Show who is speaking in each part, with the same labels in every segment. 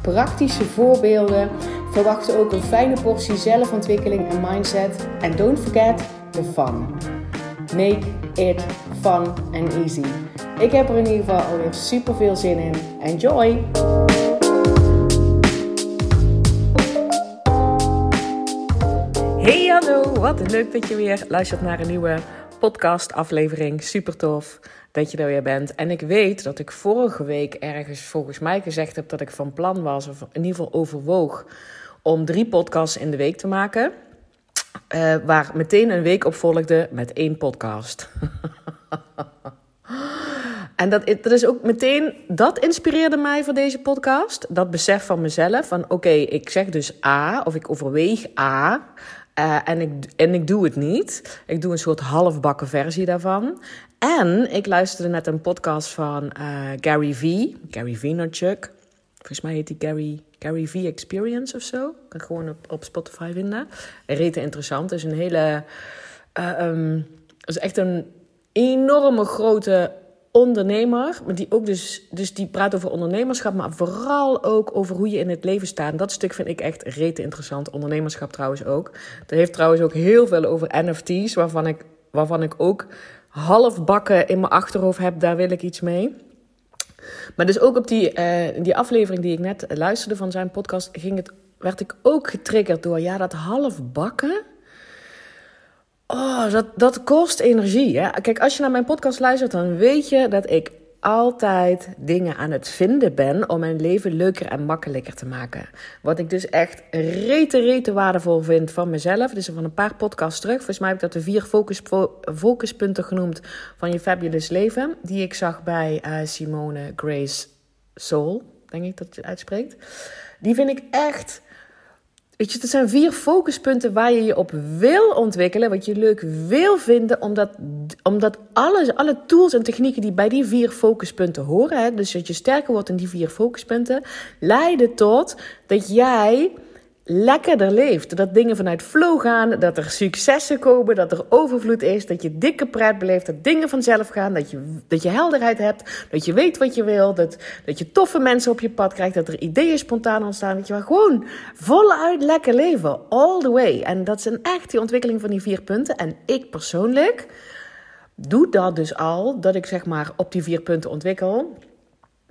Speaker 1: praktische voorbeelden. Verwacht ook een fijne portie zelfontwikkeling en mindset. En don't forget the fun. Make it fun and easy. Ik heb er in ieder geval alweer super veel zin in. Enjoy! Hey hallo, wat leuk dat je weer luistert naar een nieuwe podcast aflevering. Super tof dat je er weer bent. En ik weet dat ik vorige week ergens volgens mij gezegd heb dat ik van plan was, of in ieder geval overwoog, om drie podcasts in de week te maken. Uh, waar meteen een week op volgde met één podcast. en dat, dat is ook meteen, dat inspireerde mij voor deze podcast. Dat besef van mezelf, van oké, ik zeg dus A, of ik overweeg A. Uh, en, ik, en ik doe het niet. Ik doe een soort halfbakken versie daarvan. En ik luisterde net een podcast van uh, Gary V. Gary Vaynerchuk. Volgens mij heet die Gary, Gary V Experience of zo. Kan gewoon op, op Spotify vinden. Rete interessant. Is een hele... Uh, is echt een enorme grote ondernemer, maar die ook dus, dus die praat over ondernemerschap, maar vooral ook over hoe je in het leven staat. En dat stuk vind ik echt rete interessant. Ondernemerschap trouwens ook. Dat heeft trouwens ook heel veel over NFT's, waarvan ik, waarvan ik ook half bakken in mijn achterhoofd heb. Daar wil ik iets mee. Maar dus ook op die, uh, die aflevering die ik net luisterde van zijn podcast, ging het, werd ik ook getriggerd door ja, dat half bakken. Oh, dat, dat kost energie. Hè? Kijk, als je naar mijn podcast luistert, dan weet je dat ik altijd dingen aan het vinden ben om mijn leven leuker en makkelijker te maken. Wat ik dus echt rete, rete waardevol vind van mezelf. Dus van een paar podcasts terug. Volgens mij heb ik dat de vier focus, focuspunten genoemd van je fabulous leven. Die ik zag bij uh, Simone Grace Soul, denk ik dat je het uitspreekt. Die vind ik echt Weet je, het zijn vier focuspunten waar je je op wil ontwikkelen, wat je leuk wil vinden, omdat, omdat alles, alle tools en technieken die bij die vier focuspunten horen, hè, dus dat je sterker wordt in die vier focuspunten, leiden tot dat jij lekkerder leeft. Dat dingen vanuit flow gaan, dat er successen komen, dat er overvloed is, dat je dikke pret beleeft, dat dingen vanzelf gaan, dat je, dat je helderheid hebt, dat je weet wat je wil, dat, dat je toffe mensen op je pad krijgt, dat er ideeën spontaan ontstaan, dat je maar gewoon voluit lekker leven, all the way. En dat zijn echt die ontwikkeling van die vier punten. En ik persoonlijk doe dat dus al, dat ik zeg maar op die vier punten ontwikkel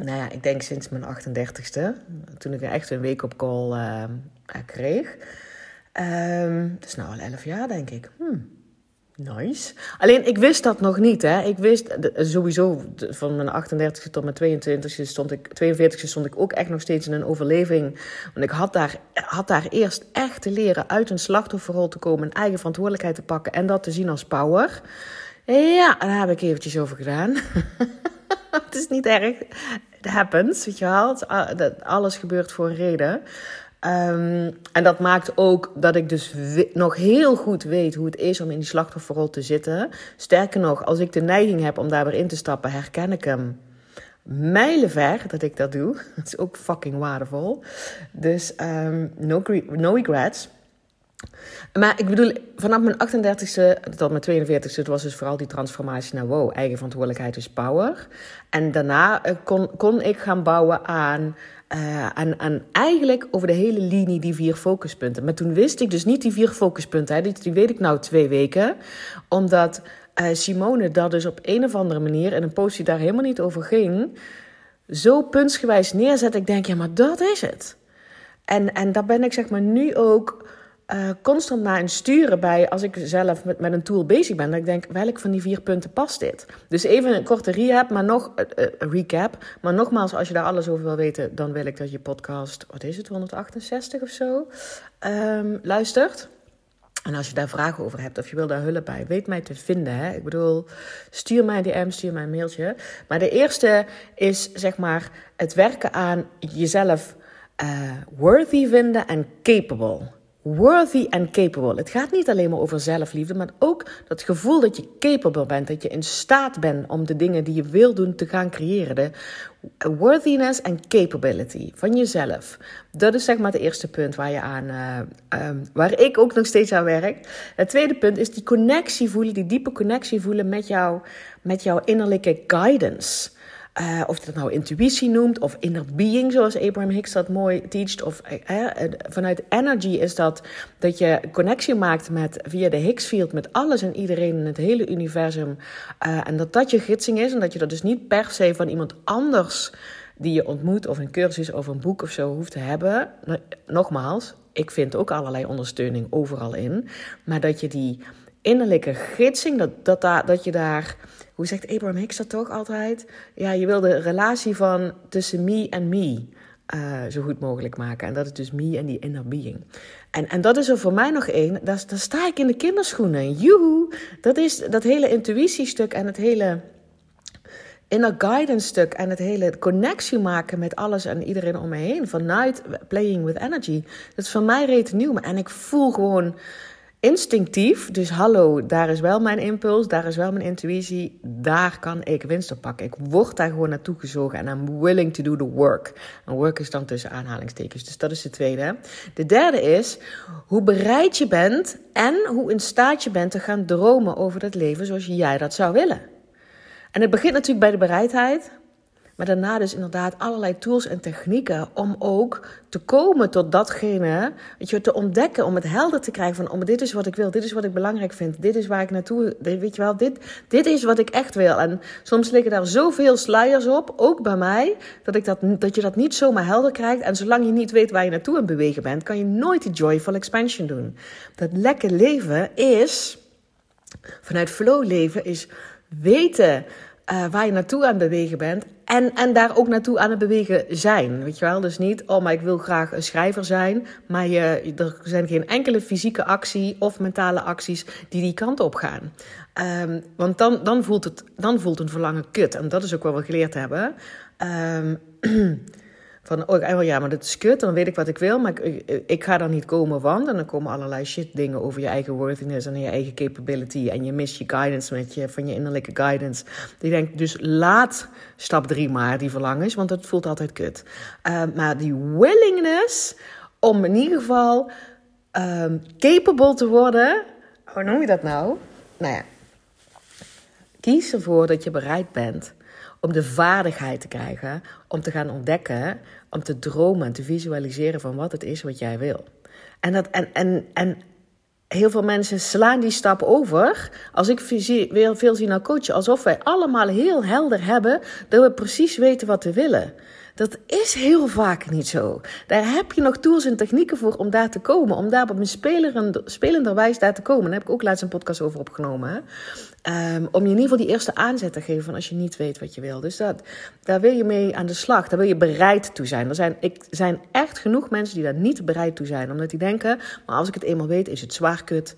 Speaker 1: nou ja, ik denk sinds mijn 38ste. Toen ik echt een week op call uh, kreeg. Um, dat is nou al 11 jaar, denk ik. Hmm. Nice. Alleen ik wist dat nog niet. Hè. Ik wist sowieso van mijn 38 tot mijn 22 stond ik, 42 stond ik ook echt nog steeds in een overleving. Want ik had daar, had daar eerst echt te leren uit een slachtofferrol te komen, een eigen verantwoordelijkheid te pakken en dat te zien als power. Ja, daar heb ik eventjes over gedaan. het is niet erg. It happens, weet je wel. Alles gebeurt voor een reden. Um, en dat maakt ook dat ik dus nog heel goed weet hoe het is om in die slachtofferrol te zitten. Sterker nog, als ik de neiging heb om daar weer in te stappen, herken ik hem mijlenver dat ik dat doe. Dat is ook fucking waardevol. Dus um, no, no regrets. Maar ik bedoel, vanaf mijn 38ste tot mijn 42ste was dus vooral die transformatie naar wow, eigen verantwoordelijkheid is power. En daarna eh, kon, kon ik gaan bouwen aan, uh, aan, aan eigenlijk over de hele linie die vier focuspunten. Maar toen wist ik dus niet die vier focuspunten. Hè. Die, weet ik nou twee weken. Omdat uh, Simone dat dus op een of andere manier, in een post die daar helemaal niet over ging, zo puntsgewijs neerzet. Ik denk, ja, maar dat is het. En, en daar ben ik zeg maar nu ook uh, constant naar een sturen bij als ik zelf met, met een tool bezig ben. Dat ik denk, welk van die vier punten past dit? Dus even een korte recap, maar nog, uh, recap. Maar nogmaals, als je daar alles over wil weten, dan wil ik dat je podcast, wat is het, 168 of zo, um, luistert. En als je daar vragen over hebt of je wil daar hulp bij, weet mij te vinden. Hè? Ik bedoel, stuur mij een DM, stuur mij een mailtje. Maar de eerste is zeg maar het werken aan jezelf worthy vinden en capable worthy and capable. Het gaat niet alleen maar over zelfliefde, maar ook dat gevoel dat je capable bent, dat je in staat bent om de dingen die je wil doen te gaan creëren. De worthiness and capability van jezelf. Dat is zeg maar het eerste punt waar je aan, uh, waar ik ook nog steeds aan werk. Het tweede punt is die connectie voelen, die diepe connectie voelen met, jou, met jouw innerlijke guidance. Uh, of je dat nou intuïtie noemt, of inner being, zoals Abraham Hicks dat mooi teacht. Of uh, vanuit energy is dat dat je connectie maakt met, via de Higgs-field met alles en iedereen in het hele universum. En dat dat je gidsing is en dat je dat dus niet per se van iemand anders die je ontmoet, of een cursus of een boek of zo hoeft te hebben. Nogmaals, ik vind ook allerlei ondersteuning overal in. Maar dat je die innerlijke gidsing, dat, dat, dat je daar hoe zegt Abraham Hicks dat toch altijd? Ja, je wil de relatie van tussen me en me uh, zo goed mogelijk maken. En dat is dus me en die inner being. En, en dat is er voor mij nog één. Daar, daar sta ik in de kinderschoenen. Joehoe! Dat is dat hele intuïtiestuk en het hele inner guidance stuk en het hele connectie maken met alles en iedereen om me heen. Vanuit playing with energy. Dat is voor mij reet nieuw. En ik voel gewoon instinctief. Dus hallo, daar is wel mijn impuls, daar is wel mijn intuïtie. Daar kan ik winst op pakken. Ik word daar gewoon naartoe gezogen en I'm willing to do the work. En work is dan tussen aanhalingstekens. Dus dat is de tweede. De derde is hoe bereid je bent en hoe in staat je bent te gaan dromen over het leven zoals jij dat zou willen. En het begint natuurlijk bij de bereidheid. Maar daarna dus inderdaad allerlei tools en technieken om ook te komen tot datgene, weet je, te ontdekken, om het helder te krijgen van, oh, dit is wat ik wil, dit is wat ik belangrijk vind, dit is waar ik naartoe, weet je wel, dit, dit is wat ik echt wil. En soms liggen daar zoveel sluiers op, ook bij mij, dat, ik dat, dat je dat niet zomaar helder krijgt. En zolang je niet weet waar je naartoe het bewegen bent, kan je nooit die joyful expansion doen. Dat lekker leven is, vanuit flow leven, is weten uh, waar je naartoe aan het bewegen bent. En, en daar ook naartoe aan het bewegen zijn. Weet je wel? Dus niet, oh, maar ik wil graag een schrijver zijn. Maar je, er zijn geen enkele fysieke actie of mentale acties die die kant op gaan. Um, want dan, dan, voelt het, dan voelt een verlangen kut. En dat is ook wat we geleerd hebben. Um, Van, oh ja, maar dat is kut, dan weet ik wat ik wil, maar ik, ik ga daar niet komen, want... En dan komen allerlei shit dingen over je eigen worthiness en je eigen capability. En je mist je guidance met je, van je innerlijke guidance. Die denkt, dus laat stap drie maar, die verlangens, want het voelt altijd kut. Uh, maar die willingness om in ieder geval um, capable te worden... Hoe noem je dat nou? Nou ja, kies ervoor dat je bereid bent om de vaardigheid te krijgen om te gaan ontdekken, om te dromen en te visualiseren van wat het is wat jij wil. En, dat, en, en, en heel veel mensen slaan die stap over. Als ik veel zie naar coachen, alsof wij allemaal heel helder hebben dat we precies weten wat we willen. Dat is heel vaak niet zo. Daar heb je nog tools en technieken voor om daar te komen. Om daar op een spelender wijze daar te komen. Daar heb ik ook laatst een podcast over opgenomen. Um, om je in ieder geval die eerste aanzet te geven van als je niet weet wat je wil. Dus dat, daar wil je mee aan de slag. Daar wil je bereid toe zijn. Er zijn, ik, zijn echt genoeg mensen die daar niet bereid toe zijn. Omdat die denken, maar als ik het eenmaal weet is het zwaar kut.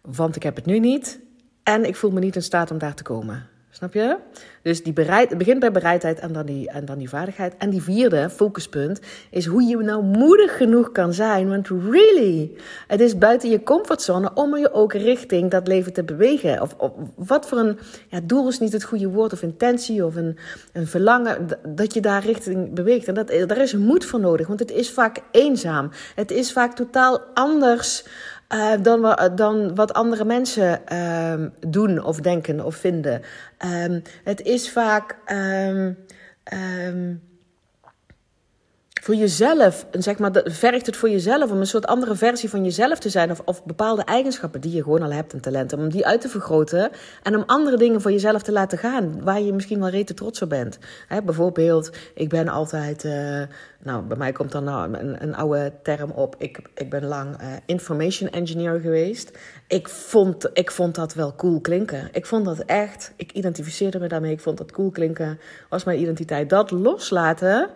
Speaker 1: Want ik heb het nu niet. En ik voel me niet in staat om daar te komen. Snap je? Dus die bereid, begint bij bereidheid en dan, die, en dan die vaardigheid. En die vierde focuspunt is hoe je nou moedig genoeg kan zijn. Want really, het is buiten je comfortzone om je ook richting dat leven te bewegen. Of, of wat voor een ja, doel is niet het goede woord, of intentie, of een, een verlangen, dat je daar richting beweegt. En dat, daar is moed voor nodig, want het is vaak eenzaam. Het is vaak totaal anders uh, dan, dan, wat andere mensen uh, doen of denken of vinden. Um, het is vaak um, voor jezelf, zeg maar, vergt het voor jezelf om een soort andere versie van jezelf te zijn. Of, of bepaalde eigenschappen die je gewoon al hebt en talenten. Om die uit te vergroten en om andere dingen voor jezelf te laten gaan. Waar je misschien wel rete trots op bent. bijvoorbeeld, ik ben altijd, uh, nou bij mij komt dan nou een, een oude term op. Ik, ik ben lang uh, information engineer geweest. Ik vond, ik vond dat wel cool klinken. Ik vond dat echt, ik identificeerde me daarmee. Ik vond dat cool klinken. Was mijn identiteit. Dat loslaten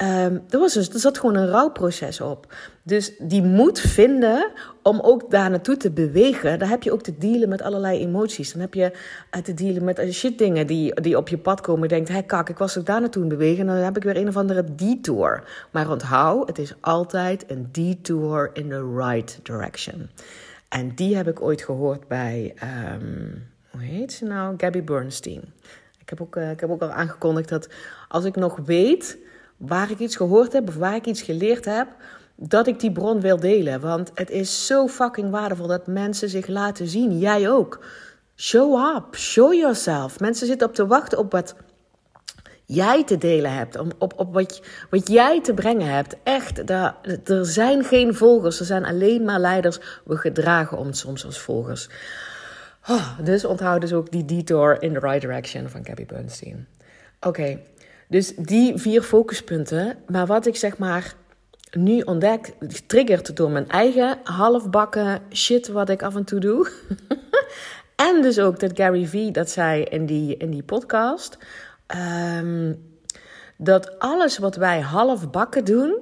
Speaker 1: Um, er, was dus, er zat gewoon een rouwproces op. Dus die moed vinden om ook daar naartoe te bewegen. Daar heb je ook te dealen met allerlei emoties. Dan heb je uh, te dealen met uh, shit dingen die, die op je pad komen. Je denkt, hé kak, ik was ook daar naartoe in bewegen. En dan heb ik weer een of andere detour. Maar onthoud, het is altijd een detour in the right direction. En die heb ik ooit gehoord bij, um, hoe heet ze nou? Gabby Bernstein. Ik heb, ook, uh, ik heb ook al aangekondigd dat als ik nog weet waar ik iets gehoord heb of waar ik iets geleerd heb, dat ik die bron wil delen. Want het is zo fucking waardevol dat mensen zich laten zien. Jij ook. Show up, show yourself. Mensen zitten op te wachten op wat jij te delen hebt, op, op wat, wat jij te brengen hebt. Echt, daar, er zijn geen volgers, er zijn alleen maar leiders. We gedragen ons soms als volgers. Oh, dus onthoud dus ook die detour in the right direction van Gabby Bernstein. Oké, dus die vier focuspunten. Maar wat ik zeg maar nu ontdek, getriggerd door mijn eigen halfbakken shit wat ik af en toe doe. en dus ook dat Gary Vee dat zei in die, in die podcast. Ehm, dat alles wat wij halfbakken doen.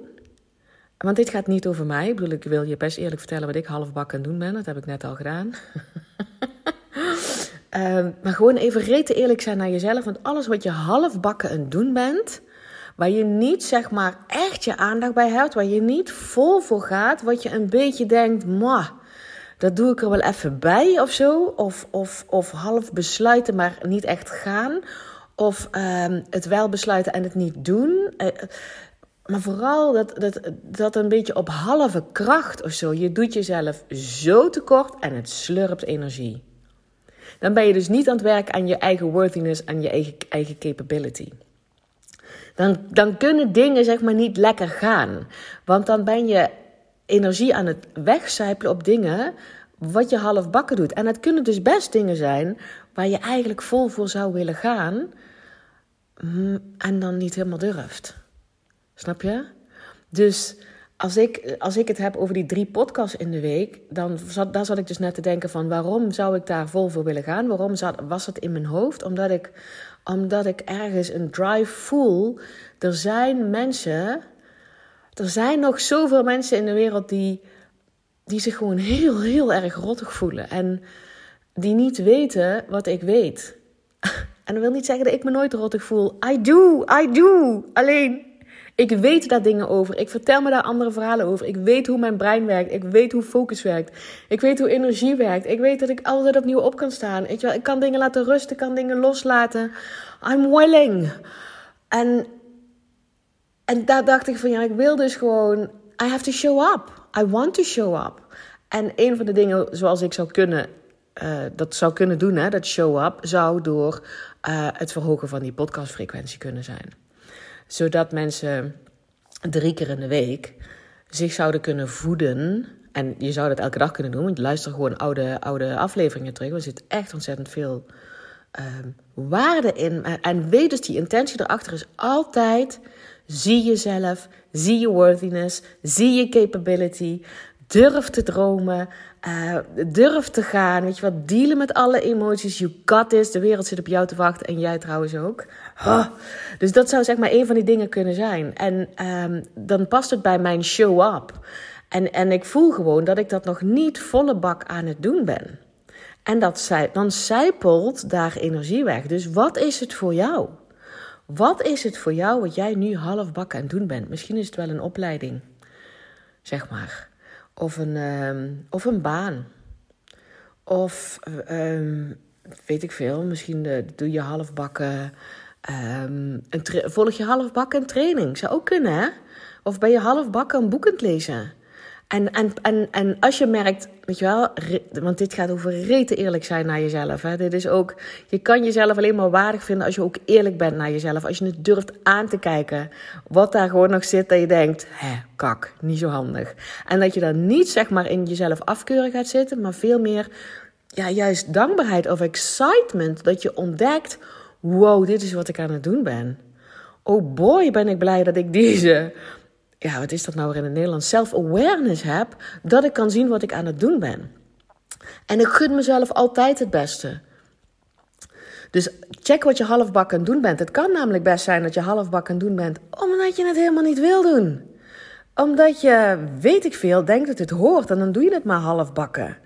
Speaker 1: Want dit gaat niet over mij. Ik bedoel, ik wil je best eerlijk vertellen wat ik halfbakken doen ben. Dat heb ik net al gedaan. Ehm, maar gewoon even rete eerlijk zijn naar jezelf. Want alles wat je halfbakken aan doen bent, waar je niet zeg maar echt je aandacht bij hebt, waar je niet vol voor gaat, wat je een beetje denkt, ma, dat doe ik er wel even bij of zo. Of, of, of half besluiten, maar niet echt gaan. Of um, het wel besluiten en het niet doen. Uh, maar vooral dat, dat, dat een beetje op halve kracht of zo. Je doet jezelf zo tekort en het slurpt energie. Dan ben je dus niet aan het werk aan je eigen worthiness, aan je eigen, eigen capability. Dan, dan kunnen dingen zeg maar niet lekker gaan. Want dan ben je energie aan het wegcijpelen op dingen wat je half bakken doet. En het kunnen dus best dingen zijn waar je eigenlijk vol voor zou willen gaan mm, en dan niet helemaal durft. Snap je? Dus als ik, als ik het heb over die drie podcasts in de week, dan zat, zat ik dus net te denken van waarom zou ik daar vol voor willen gaan? Waarom zat, was het in mijn hoofd? Omdat ik, omdat ik ergens een drive voel. Er zijn mensen, er zijn nog zoveel mensen in de wereld die, die zich gewoon heel, heel erg rottig voelen. En die niet weten wat ik weet. En dat wil niet zeggen dat ik me nooit rottig voel. I do, I do. Alleen ik weet daar dingen over. Ik vertel me daar andere verhalen over. Ik weet hoe mijn brein werkt. Ik weet hoe focus werkt. Ik weet hoe energie werkt. Ik weet dat ik altijd opnieuw op kan staan. Weet je wel? Ik kan dingen laten rusten. Ik kan dingen loslaten. I'm willing. En, en daar dacht ik van ja, ik wil dus gewoon. I have to show up. I want to show up. En een van de dingen zoals ik zou kunnen, uh, dat zou kunnen doen, hè, dat show up, zou door uh, het verhogen van die podcastfrequentie kunnen zijn zodat mensen drie keer in de week zich zouden kunnen voeden. En je zou dat elke dag kunnen doen, want je luistert gewoon oude, oude afleveringen terug. Er zit echt ontzettend veel uh, waarde in. En weet dus, die intentie erachter is altijd: zie jezelf, zie je worthiness, zie je capability. Durf te dromen. Uh, durf te gaan. Weet je wat? Dealen met alle emoties. You got this. De wereld zit op jou te wachten. En jij trouwens ook. Oh. Dus dat zou zeg maar een van die dingen kunnen zijn. En um, dan past het bij mijn show up. En, en ik voel gewoon dat ik dat nog niet volle bak aan het doen ben. En dat, dan zijpelt daar energie weg. Dus wat is het voor jou? Wat is het voor jou wat jij nu half bak aan het doen bent? Misschien is het wel een opleiding, zeg maar. Of een, um, of een baan. Of um, weet ik veel, misschien doe je halfbakken. Um, een volg je halfbakken een training. Zou ook kunnen, hè? Of ben je halfbakken een boek lezen? En, en, en, en als je merkt, weet je wel, want dit gaat over rete eerlijk zijn naar jezelf. Hè? Dit is ook, je kan jezelf alleen maar waardig vinden als je ook eerlijk bent naar jezelf. Als je het durft aan te kijken, wat daar gewoon nog zit, dat je denkt, hè, kak, niet zo handig. En dat je dan niet zeg maar in jezelf afkeuren gaat zitten, maar veel meer, ja, juist dankbaarheid of excitement. Dat je ontdekt, wow, dit is wat ik aan het doen ben. Oh boy, ben ik blij dat ik deze ja, wat is dat nou weer in het Nederlands? Self-awareness heb, dat ik kan zien wat ik aan het doen ben. En ik gun mezelf altijd het beste. Dus check wat je halfbak aan het doen bent. Het kan namelijk best zijn dat je halfbak aan het doen bent omdat je het helemaal niet wil doen. Omdat je, weet ik veel, denkt dat het hoort en dan doe je het maar halfbakken.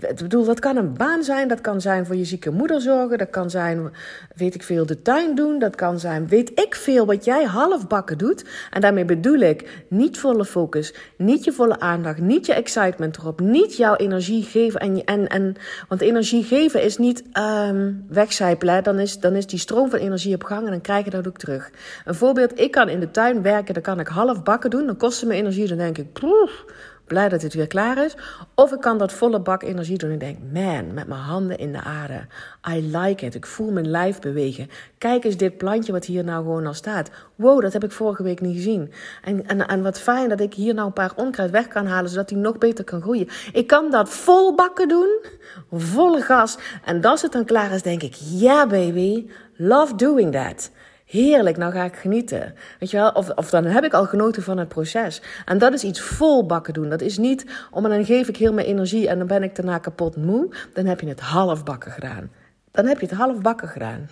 Speaker 1: Ik bedoel, dat kan een baan zijn, dat kan zijn voor je zieke moeder zorgen, dat kan zijn, weet ik veel, de tuin doen, dat kan zijn, weet ik veel, wat jij halfbakken doet. En daarmee bedoel ik niet volle focus, niet je volle aandacht, niet je excitement erop, niet jouw energie geven. En, en, en, want energie geven is niet um, wegcijpelen, dan is, dan is die stroom van energie op gang en dan krijg je dat ook terug. Een voorbeeld, ik kan in de tuin werken, dan kan ik halfbakken doen, dan kost het me energie, dan denk ik, proef blij dat het weer klaar is. Of ik kan dat volle bak energie doen en denk, man, met mijn handen in de aarde. I like it. Ik voel mijn lijf bewegen. Kijk eens dit plantje wat hier nou gewoon al staat. Wow, dat heb ik vorige week niet gezien. En, en, en wat fijn dat ik hier nou een paar onkruid weg kan halen, zodat die nog beter kan groeien. Ik kan dat vol bakken doen, volle gas. En als het dan klaar is, denk ik, ja yeah, baby, love doing that. Heerlijk, nou ga ik genieten. Weet je wel? Of, of dan heb ik al genoten van het proces. En dat is iets vol bakken doen. Dat is niet om en dan geef ik heel mijn energie en dan ben ik daarna kapot moe. Dan heb je het half bakken gedaan. Dan heb je het half bakken gedaan.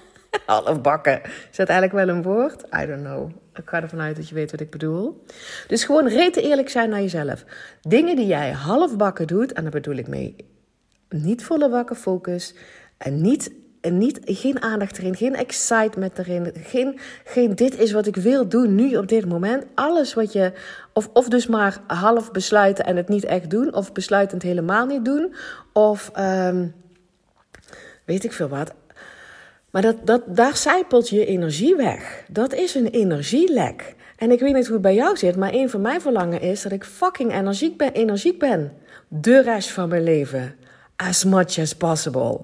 Speaker 1: half bakken. Is dat eigenlijk wel een woord? I don't know. Ik ga ervan uit dat je weet wat ik bedoel. Dus gewoon rete eerlijk zijn naar jezelf. Dingen die jij half bakken doet, en daar bedoel ik mee niet volle bakken focus en niet en niet, geen aandacht erin, geen excitement erin, geen, geen dit is wat ik wil doen nu op dit moment. Alles wat je, of, of dus maar half besluiten en het niet echt doen, of besluitend helemaal niet doen, of um, weet ik veel wat. Maar dat, dat, daar zijpelt je energie weg. Dat is een energielek. En ik weet niet hoe het bij jou zit, maar een van mijn verlangen is dat ik fucking energiek ben. Energiek ben. De rest van mijn leven. As much as possible.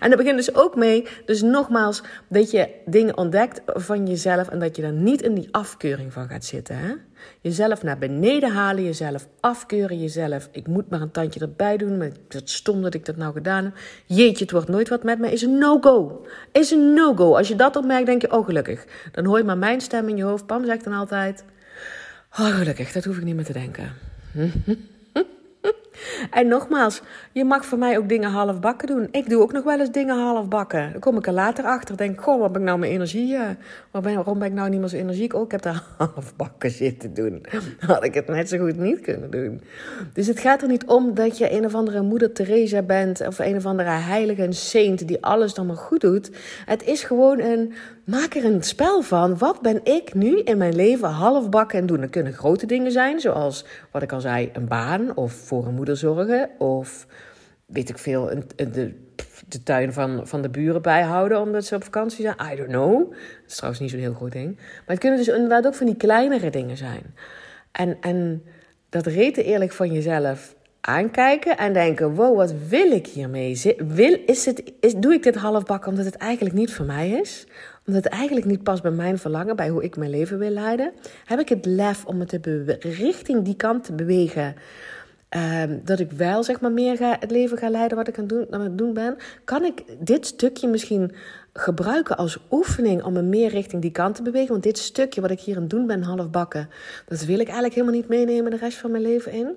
Speaker 1: En dat begint dus ook mee, dus nogmaals, dat je dingen ontdekt van jezelf en dat je er niet in die afkeuring van gaat zitten. Hè? Jezelf naar beneden halen, jezelf afkeuren, jezelf. Ik moet maar een tandje erbij doen, maar het stom dat ik dat nou gedaan heb. Jeetje, het wordt nooit wat met me. Is een no-go. Is een no-go. Als je dat opmerkt, denk je, oh gelukkig. Dan hoor je maar mijn stem in je hoofd. Pam zegt dan altijd, oh gelukkig, dat hoef ik niet meer te denken. En nogmaals, je mag voor mij ook dingen half bakken doen. Ik doe ook nog wel eens dingen half bakken. Dan kom ik er later achter. Denk, goh, wat ben ik nou mijn energie? Uh, waarom ben ik nou niet meer zo energiek? Oh, ik heb daar half bakken zitten doen. Had ik het net zo goed niet kunnen doen. Dus het gaat er niet om dat je een of andere moeder Teresa bent. Of een of andere heilige saint die alles dan maar goed doet. Het is gewoon een maak er een spel van. Wat ben ik nu in mijn leven halfbakken en doen? Dat kunnen grote dingen zijn, zoals wat ik al zei, een baan of voor een moeder zorgen. Of weet ik veel, een, de, de tuin van, van de buren bijhouden omdat ze op vakantie zijn. I don't know. Dat is trouwens niet zo'n heel groot ding. Maar het kunnen dus inderdaad ook van die kleinere dingen zijn. En, en dat reten eerlijk van jezelf aankijken en denken: wow, wat wil ik hiermee? Wil, is het, is, doe ik dit halfbak omdat het eigenlijk niet voor mij is? Omdat het eigenlijk niet past bij mijn verlangen, bij hoe ik mijn leven wil leiden? Heb ik het lef om het te richting die kant te bewegen? Ehm, dat ik wel zeg maar meer ga, het leven ga leiden wat ik aan, doen, het doen ben. Kan ik dit stukje misschien gebruiken als oefening om me meer richting die kant te bewegen? Want dit stukje wat ik hier aan het doen ben, halfbakken, dat wil ik eigenlijk helemaal niet meenemen de rest van mijn leven in.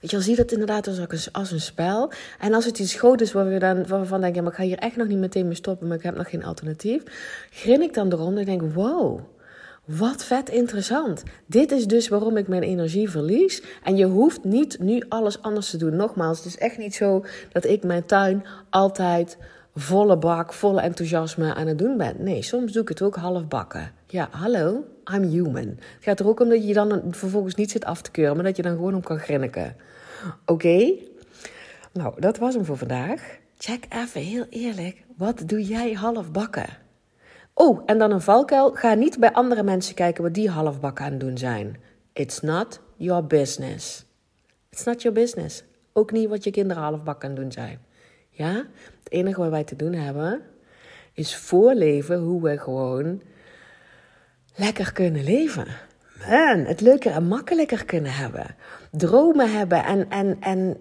Speaker 1: Weet je, zie dat inderdaad als een, als een spel. En als het iets groot is waar we dan, waarvan denk, ja, maar ik ga hier echt nog niet meteen mee stoppen, maar ik heb nog geen alternatief. Grin ik dan eronder en denk, wow, wat vet interessant. Dit is dus waarom ik mijn energie verlies. En je hoeft niet nu alles anders te doen. Nogmaals, het is echt niet zo dat ik mijn tuin altijd volle bak, volle enthousiasme aan het doen ben. Nee, soms doe ik het ook half bakken. Ja, hallo, I'm human. Het gaat er ook om dat je dan vervolgens niet zit af te keuren, maar dat je dan gewoon om kan grinniken. Oké? Nou, dat was hem voor vandaag. Check even heel eerlijk, wat doe jij half bakken? Oh, en dan een valkuil. Ga niet bij andere mensen kijken wat die half bakken aan het doen zijn. It's not your business. It's not your business. Ook niet wat je kinderen half bakken aan het doen zijn. Ja? Het enige wat wij te doen hebben, is voorleven hoe we gewoon lekker kunnen leven. Man, het leuker en makkelijker kunnen hebben. Dromen hebben en, en, en,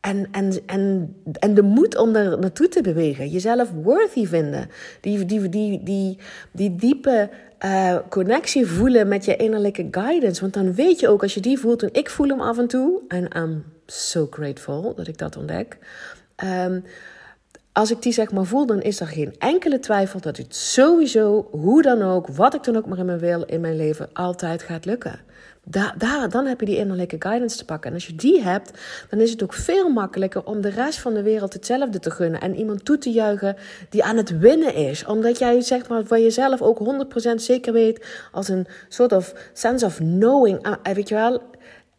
Speaker 1: en, en, en, en de moed om er naartoe te bewegen. Jezelf worthy vinden. Die, die, die, die, die diepe uh, connectie voelen met je innerlijke guidance. Want dan weet je ook, als je die voelt, en ik voel hem af en toe. En I'm so grateful dat ik dat ontdek. Um, als ik die zeg maar voel, dan is er geen enkele twijfel dat het sowieso, hoe dan ook, wat ik dan ook maar in mijn, wil, in mijn leven, altijd gaat lukken. Daar, dan heb je die innerlijke guidance te pakken. En als je die hebt, dan is het ook veel makkelijker om de rest van de wereld hetzelfde te gunnen. En iemand toe te juichen die aan het winnen is. Omdat jij zeg maar van jezelf ook 100% zeker weet. Als een soort of sense of knowing. Ah, weet je wel,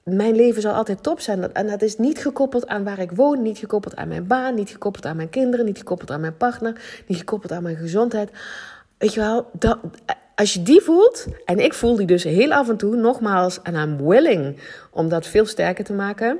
Speaker 1: mijn leven zal altijd top zijn. En dat is niet gekoppeld aan waar ik woon, niet gekoppeld aan mijn baan, niet gekoppeld aan mijn kinderen, niet gekoppeld aan mijn partner, niet gekoppeld aan mijn gezondheid. Weet je wel, dat, als je die voelt, en ik voel die dus heel af en toe, nogmaals, en I'm willing om dat veel sterker te maken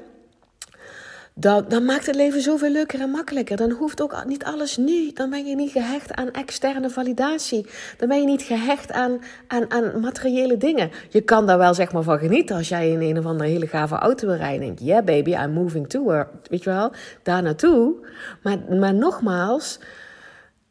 Speaker 1: dan, maakt het leven zoveel leuker en makkelijker. Dan hoeft ook niet alles nu. Dan ben je niet gehecht aan externe validatie. Dan ben je niet gehecht aan, aan, aan materiële dingen. Je kan daar wel zeg maar van genieten als jij in een of andere hele gave auto wil rijden. En denk yeah baby, I'm moving to her. Weet je wel, daar naartoe. Maar, maar nogmaals,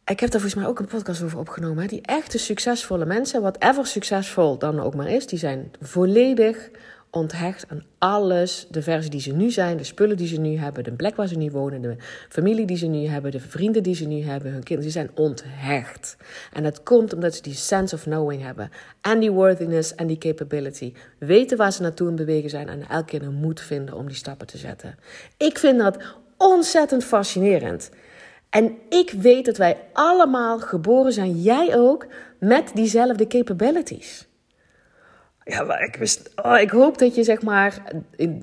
Speaker 1: ik heb daar volgens mij ook een podcast over opgenomen. Hè? Die echte succesvolle mensen, whatever succesvol dan ook maar is, die zijn volledig onthecht aan alles. De versie die ze nu zijn, de spullen die ze nu hebben, de plek waar ze nu wonen, de familie die ze nu hebben, de vrienden die ze nu hebben, hun kinderen. Ze zijn onthecht. En dat komt omdat ze die sense of knowing hebben. En die worthiness en die capability. Weten waar ze naartoe in bewegen zijn en elke keer een moed vinden om die stappen te zetten. Ik vind dat ontzettend fascinerend. En ik weet dat wij allemaal geboren zijn, jij ook, met diezelfde capabilities. Ja, maar ik, wist, oh, ik hoop dat je zeg maar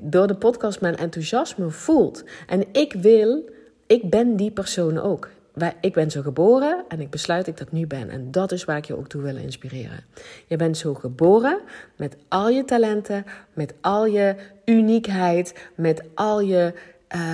Speaker 1: door de podcast mijn enthousiasme voelt. En ik wil, ik ben die persoon ook. Ik ben zo geboren en ik besluit dat ik dat nu ben. En dat is waar ik je ook toe wil inspireren. Je bent zo geboren met al je talenten, met al je uniekheid, met al je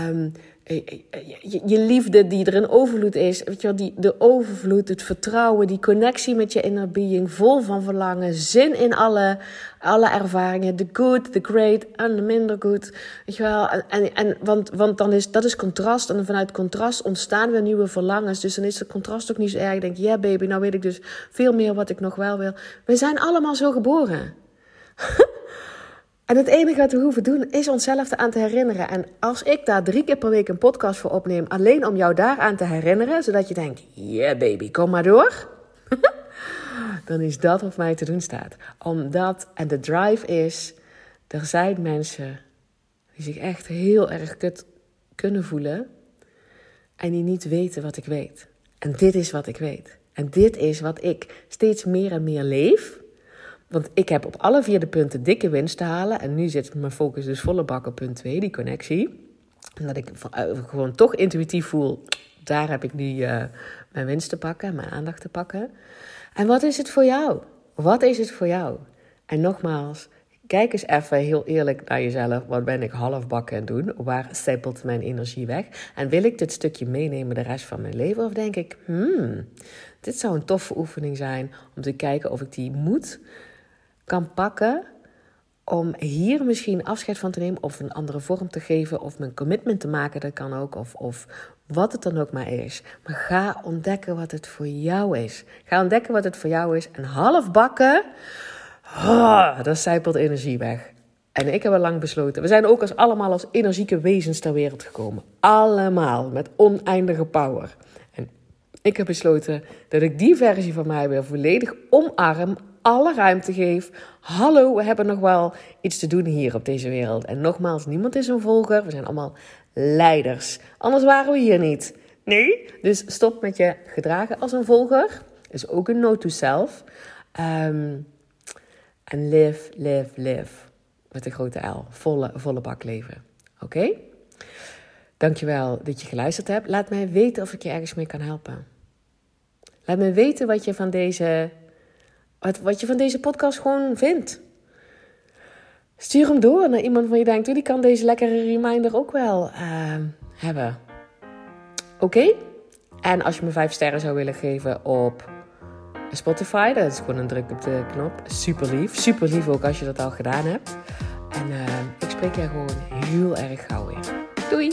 Speaker 1: um, je, je, liefde die er in overvloed is. Weet je wel, die, de overvloed, het vertrouwen, die connectie met je inner being. Vol van verlangen, zin in alle, alle ervaringen. De good, the great en de minder good. Weet je wel, en, en, want, want dan is, dat is contrast. En vanuit contrast ontstaan weer nieuwe verlangens. Dus dan is het contrast ook niet zo erg. Ik denk, ja baby, nou weet ik dus veel meer wat ik nog wel wil. We zijn allemaal zo geboren. En het enige wat we hoeven doen is onszelf eraan te herinneren. En als ik daar drie keer per week een podcast voor opneem, alleen om jou daaraan te herinneren, zodat je denkt: yeah baby, kom maar door. dan is dat wat mij te doen staat. Omdat, en de drive is, er zijn mensen die zich echt heel erg kut kunnen voelen en die niet weten wat ik weet. En dit is wat ik weet. En dit is wat ik steeds meer en meer leef. Want ik heb op alle vier de punten dikke winst te halen. En nu zit mijn focus dus volle bak op punt 2, die connectie. En dat ik eh, gewoon toch intuïtief voel, daar heb ik nu uh, mijn winst te pakken, mijn aandacht te pakken. En wat is het voor jou? Wat is het voor jou? En nogmaals, kijk eens even heel eerlijk naar jezelf. Wat ben ik half bakken aan doen? Waar stapelt mijn energie weg? En wil ik dit stukje meenemen de rest van mijn leven? Of denk ik, hmm, dit zou een toffe oefening zijn om te kijken of ik die moed kan pakken om hier misschien afscheid van te nemen of een andere vorm te geven of mijn commitment te maken, dat kan ook, of, of wat het dan ook maar is. Maar ga ontdekken wat het voor jou is. Ga ontdekken wat het voor jou is en half bakken, oh, dat zijpelt energie weg. En ik heb al lang besloten, we zijn ook als allemaal als energieke wezens ter wereld gekomen. Allemaal, met oneindige power. En ik heb besloten dat ik die versie van mij weer volledig omarm, alle ruimte geef. Hallo, we hebben nog wel iets te doen hier op deze wereld. En nogmaals, niemand is een volger. We zijn allemaal leiders. Anders waren we hier niet. Nee? Dus stop met je gedragen als een volger. Is ook een note to self. Ehm, en live, live, live. Met de grote L. Volle, volle bak leven. Oké? Okay? Dankjewel dat je geluisterd hebt. Laat mij weten of ik je ergens mee kan helpen. Laat me weten wat je van deze wat, wat je van deze podcast gewoon vindt. Stuur hem door naar iemand van je denkt, die kan deze lekkere reminder ook wel uh, hebben. Oké? En als je me vijf sterren zou willen geven op Spotify, dat is gewoon een druk op de knop. Super lief. Super lief ook als je dat al gedaan hebt. En uh, ik spreek jij gewoon heel erg gauw weer. Doei!